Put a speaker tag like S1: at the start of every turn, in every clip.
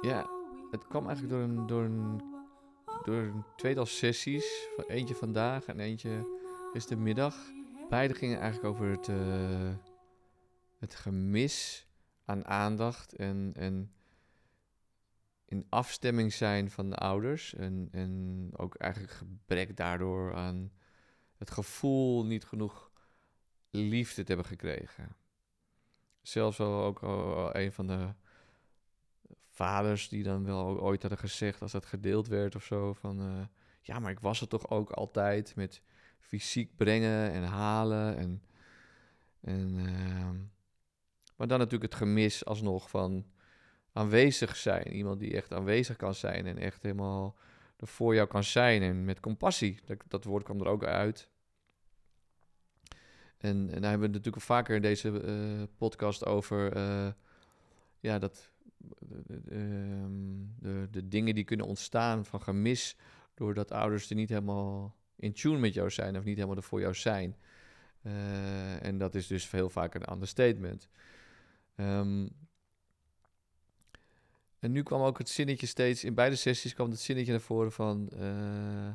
S1: ja, het kwam eigenlijk door een, door een, door een tweetal sessies. Eentje vandaag en eentje is de middag. Beide gingen eigenlijk over het, uh, het gemis aan aandacht en, en in afstemming zijn van de ouders. En, en ook eigenlijk gebrek daardoor aan het gevoel niet genoeg liefde te hebben gekregen. Zelfs wel ook al een van de vaders die dan wel ooit hadden gezegd, als dat gedeeld werd of zo, van uh, ja, maar ik was er toch ook altijd met fysiek brengen en halen. En, en, uh, maar dan natuurlijk het gemis alsnog van aanwezig zijn. Iemand die echt aanwezig kan zijn en echt helemaal er voor jou kan zijn. En met compassie, dat, dat woord kwam er ook uit. En, en daar hebben we natuurlijk vaker in deze uh, podcast over. Uh, ja, dat de, ehm, de, de, dingen die kunnen ontstaan van gemis. doordat ouders er niet helemaal in tune met jou zijn. of niet helemaal er voor jou zijn. Uh, en dat is dus heel vaak een understatement. Um, en nu kwam ook het zinnetje steeds, in beide sessies kwam het zinnetje naar voren van, uh,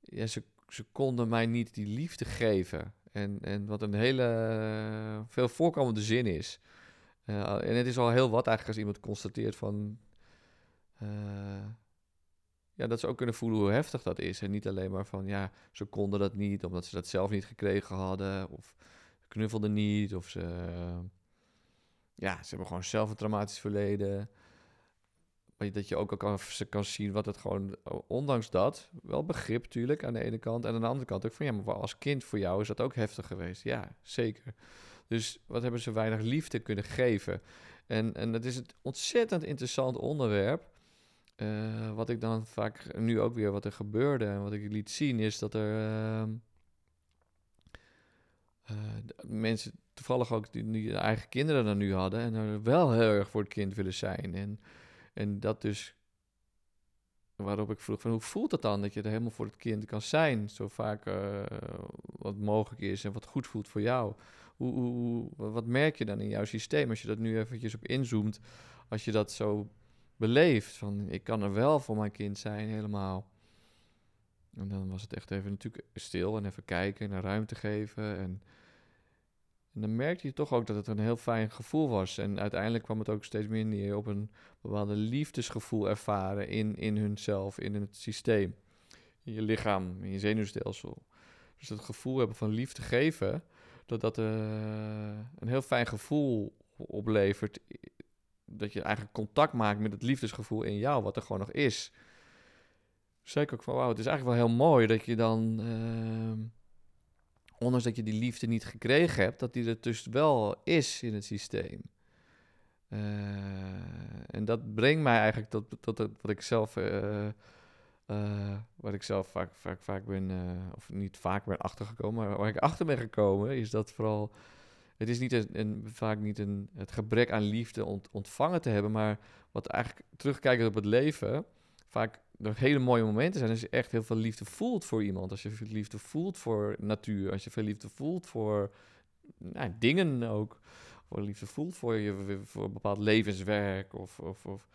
S1: ja, ze, ze konden mij niet die liefde geven. En, en wat een hele veel voorkomende zin is. En het is al heel wat eigenlijk als iemand constateert van, ja, dat ze ook kunnen voelen hoe heftig dat is. En niet alleen maar van, ja, ze konden dat niet omdat ze dat zelf niet gekregen hadden. Of knuffelden niet, of ze ja, ze hebben gewoon zelf een traumatisch verleden. Dat je ook al kan, kan zien wat het gewoon, ondanks dat, wel begrip natuurlijk aan de ene kant. En aan de andere kant ook van, ja, maar als kind voor jou is dat ook heftig geweest. Ja, zeker. Dus wat hebben ze weinig liefde kunnen geven? En, en dat is het ontzettend interessant onderwerp. Uh, wat ik dan vaak nu ook weer wat er gebeurde en wat ik liet zien, is dat er uh, uh, mensen toevallig ook die, die eigen kinderen dan nu hadden en er wel heel erg voor het kind willen zijn. En, en dat dus, waarop ik vroeg van hoe voelt het dan dat je er helemaal voor het kind kan zijn, zo vaak uh, wat mogelijk is en wat goed voelt voor jou. Wat merk je dan in jouw systeem als je dat nu eventjes op inzoomt, als je dat zo beleeft, van ik kan er wel voor mijn kind zijn helemaal. En dan was het echt even natuurlijk stil en even kijken en ruimte geven en en dan merkte je toch ook dat het een heel fijn gevoel was. En uiteindelijk kwam het ook steeds meer neer op een bepaalde liefdesgevoel ervaren in, in hunzelf, in het systeem. In je lichaam, in je zenuwstelsel. Dus dat gevoel hebben van liefde geven, dat dat uh, een heel fijn gevoel oplevert. Dat je eigenlijk contact maakt met het liefdesgevoel in jou, wat er gewoon nog is. Zeker ook van, wauw, het is eigenlijk wel heel mooi dat je dan... Uh, ondanks dat je die liefde niet gekregen hebt, dat die er dus wel is in het systeem. Uh, en dat brengt mij eigenlijk tot, tot, wat ik zelf, uh, uh, wat ik zelf vaak, vaak, vaak ben, of niet vaak ben achtergekomen, maar waar ik achter ben gekomen, is dat vooral, het is niet een, een vaak niet een, het gebrek aan liefde ont, ontvangen te hebben, maar wat eigenlijk terugkijkend op het leven, vaak er hele mooie momenten zijn als je echt heel veel liefde voelt voor iemand. Als je veel liefde voelt voor natuur. Als je veel liefde voelt voor nou, dingen ook. Voor liefde voelt voor je voor een bepaald levenswerk. Of, of, of.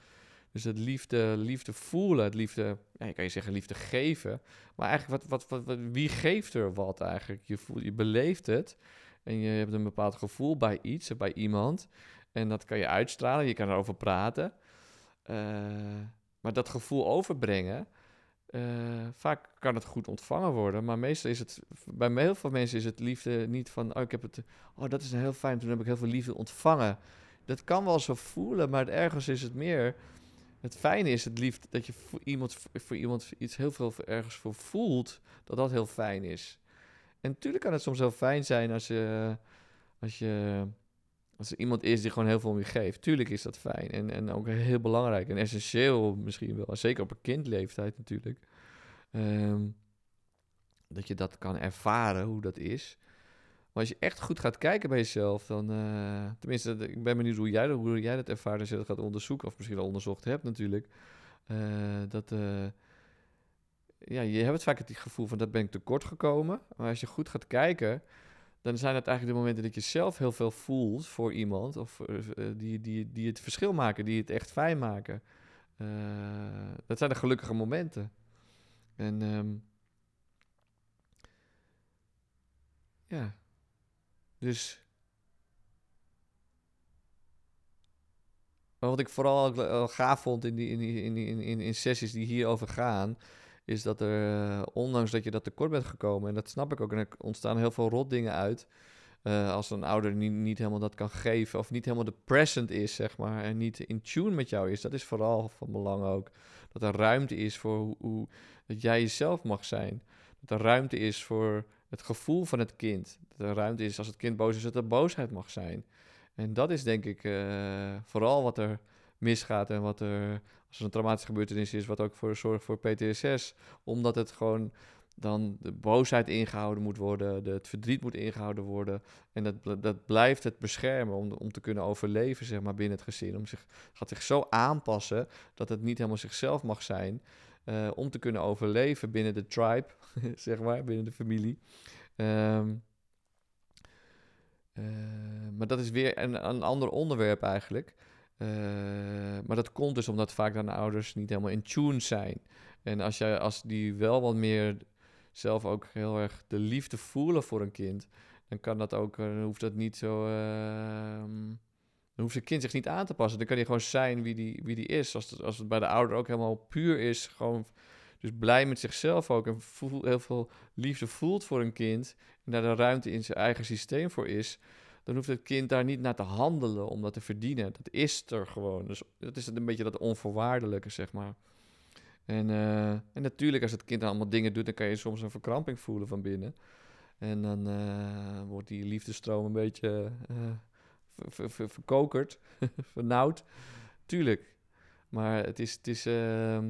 S1: Dus het liefde, liefde voelen, het liefde, ja, je kan je zeggen liefde geven. Maar eigenlijk, wat, wat, wat, wie geeft er wat eigenlijk? Je, voelt, je beleeft het en je hebt een bepaald gevoel bij iets, bij iemand. En dat kan je uitstralen, je kan erover praten. Uh, maar dat gevoel overbrengen, uh, vaak kan het goed ontvangen worden. Maar meestal is het, bij heel veel mensen is het liefde niet van, oh, ik heb het, oh, dat is heel fijn, toen heb ik heel veel liefde ontvangen. Dat kan wel zo voelen, maar ergens is het meer, het fijne is het liefde dat je voor iemand, voor iemand iets heel veel ergens voor voelt, dat dat heel fijn is. En natuurlijk kan het soms heel fijn zijn als je, als je als er iemand is die gewoon heel veel om je geeft. Tuurlijk is dat fijn en, en ook heel belangrijk en essentieel misschien wel. Zeker op een kindleeftijd natuurlijk. Ehm, dat je dat kan ervaren, hoe dat is. Maar als je echt goed gaat kijken bij jezelf, dan... Uh, tenminste, ik ben benieuwd hoe jij, hoe jij dat ervaart als je dat gaat onderzoeken. Of misschien al onderzocht hebt natuurlijk. Uh, dat... Uh, ja, je hebt vaak het gevoel van dat ben ik tekort gekomen. Maar als je goed gaat kijken, dan zijn het eigenlijk de momenten dat je zelf heel veel voelt voor iemand, of die, die, die het verschil maken, die het echt fijn maken. dat zijn de gelukkige momenten. En um, ja, dus wat ik vooral gaaf vond in, die, in, die, in, in, in, in sessies die hierover gaan, is dat er, uh, ondanks dat je dat tekort bent gekomen, en dat snap ik ook, en er ontstaan heel veel rot dingen uit. Uh, als een ouder niet, niet helemaal dat kan geven, of niet helemaal de present is, zeg maar, en niet in tune met jou is, dat is vooral van belang ook. Dat er ruimte is voor hoe, hoe dat jij jezelf mag zijn. Dat er ruimte is voor het gevoel van het kind. Dat er ruimte is als het kind boos is, dat er boosheid mag zijn. En dat is denk ik uh, vooral wat er misgaat en wat er, als er een traumatische gebeurtenis is, wat ook voor zorgt voor PTSS. Omdat het gewoon dan de boosheid ingehouden moet worden, de, het verdriet moet ingehouden worden. En dat, dat blijft het beschermen om, om te kunnen overleven zeg maar, binnen het gezin. Om zich, gaat zich zo aanpassen dat het niet helemaal zichzelf mag zijn. Uh, om te kunnen overleven binnen de tribe, zeg maar, binnen de familie. Um, uh, maar dat is weer een, een ander onderwerp eigenlijk. Uh, maar dat komt dus omdat vaak dan de ouders niet helemaal in tune zijn. En als, jij, als die wel wat meer zelf ook heel erg de liefde voelen voor een kind, dan kan dat ook, eh, dan hoeft dat niet zo. Uh, dan hoeft het kind zich niet aan te passen. Dan kan hij gewoon zijn wie die, wie die is. Als het, als het bij de ouder ook helemaal puur is, gewoon dus blij met zichzelf ook en voel, heel veel liefde voelt voor een kind en daar de ruimte in zijn eigen systeem voor is, dan hoeft het kind daar niet naar te handelen om dat te verdienen. Dat is er gewoon. Dus dat is een beetje dat onvoorwaardelijke, zeg maar. En, uh, en natuurlijk, als het kind allemaal dingen doet, dan kan je soms een verkramping voelen van binnen. En dan uh, wordt die liefdestroom een beetje uh, verkokerd, vernauwd. Tuurlijk. Maar het is, het is ehm,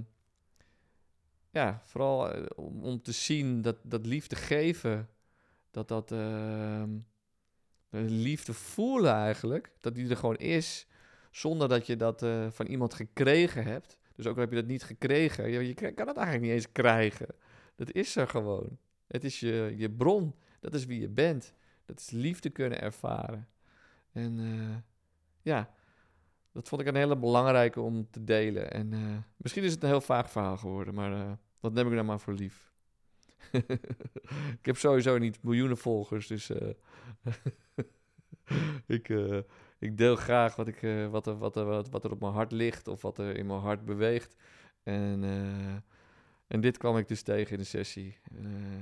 S1: ja, vooral om, om, te zien dat, dat liefde geven, dat dat uh, liefde voelen eigenlijk, dat die er gewoon is, zonder dat je dat uh, van iemand gekregen hebt. Dus ook al heb je dat niet gekregen, je, je kan dat eigenlijk niet eens krijgen. Dat is er gewoon. Het is je, je bron, dat is wie je bent. Dat is liefde kunnen ervaren. En uh, ja, dat vond ik een hele belangrijke om te delen. En uh, misschien is het een heel vaag verhaal geworden, maar uh, dat neem ik dan maar voor lief. ik heb sowieso niet miljoenen volgers, dus ik, ik deel graag wat, ik, wat, er, wat, er, wat, wat er op mijn hart ligt of wat er in mijn hart beweegt. En, en dit kwam ik dus tegen in de sessie.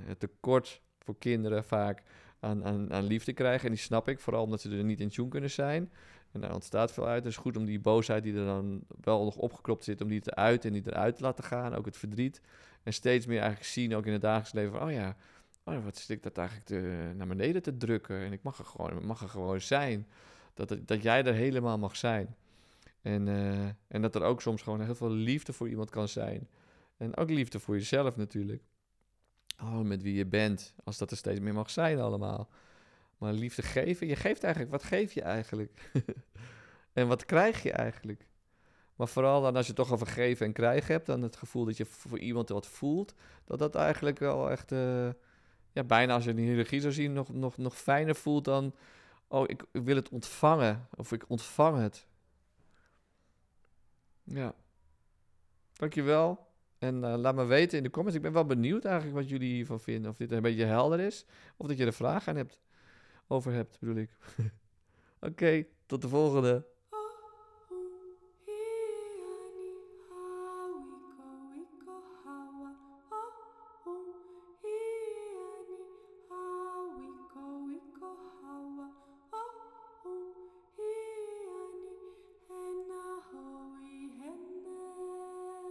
S1: het tekort voor kinderen vaak aan, liefde krijgen. En die snap ik, vooral omdat ze er niet in tune kunnen zijn. En daar ontstaat veel uit. Dus goed om die boosheid die er dan wel nog opgekropt zit, om die te uiten en die eruit te laten gaan. Ook het verdriet. En steeds meer eigenlijk zien, ook in het dagelijks leven, oh ja, oh, wat zit ik dat eigenlijk te, naar beneden te drukken. En ik mag er gewoon, mag er gewoon zijn. Dat, dat jij er helemaal mag zijn. En, uh, en dat er ook soms gewoon heel veel liefde voor iemand kan zijn. En ook liefde voor jezelf natuurlijk. Oh, met wie je bent. Als dat er steeds meer mag zijn allemaal. Maar liefde geven, je geeft eigenlijk, wat geef je eigenlijk? en wat krijg je eigenlijk? Maar vooral dan als je toch over geven en krijgen hebt, dan het gevoel dat je voor iemand wat voelt, dat dat eigenlijk wel echt, uh, ja, bijna als je een hiërarchie zou zien, nog, nog, nog fijner voelt dan, oh, ik, ik wil het ontvangen, of ik ontvang het. Ja. Dankjewel. En uh, laat me weten in de comments. Ik ben wel benieuwd eigenlijk wat jullie hiervan vinden. Of dit een beetje helder is. Of dat je er vragen aan hebt over hebt, bedoel ik. Oké, tot de volgende.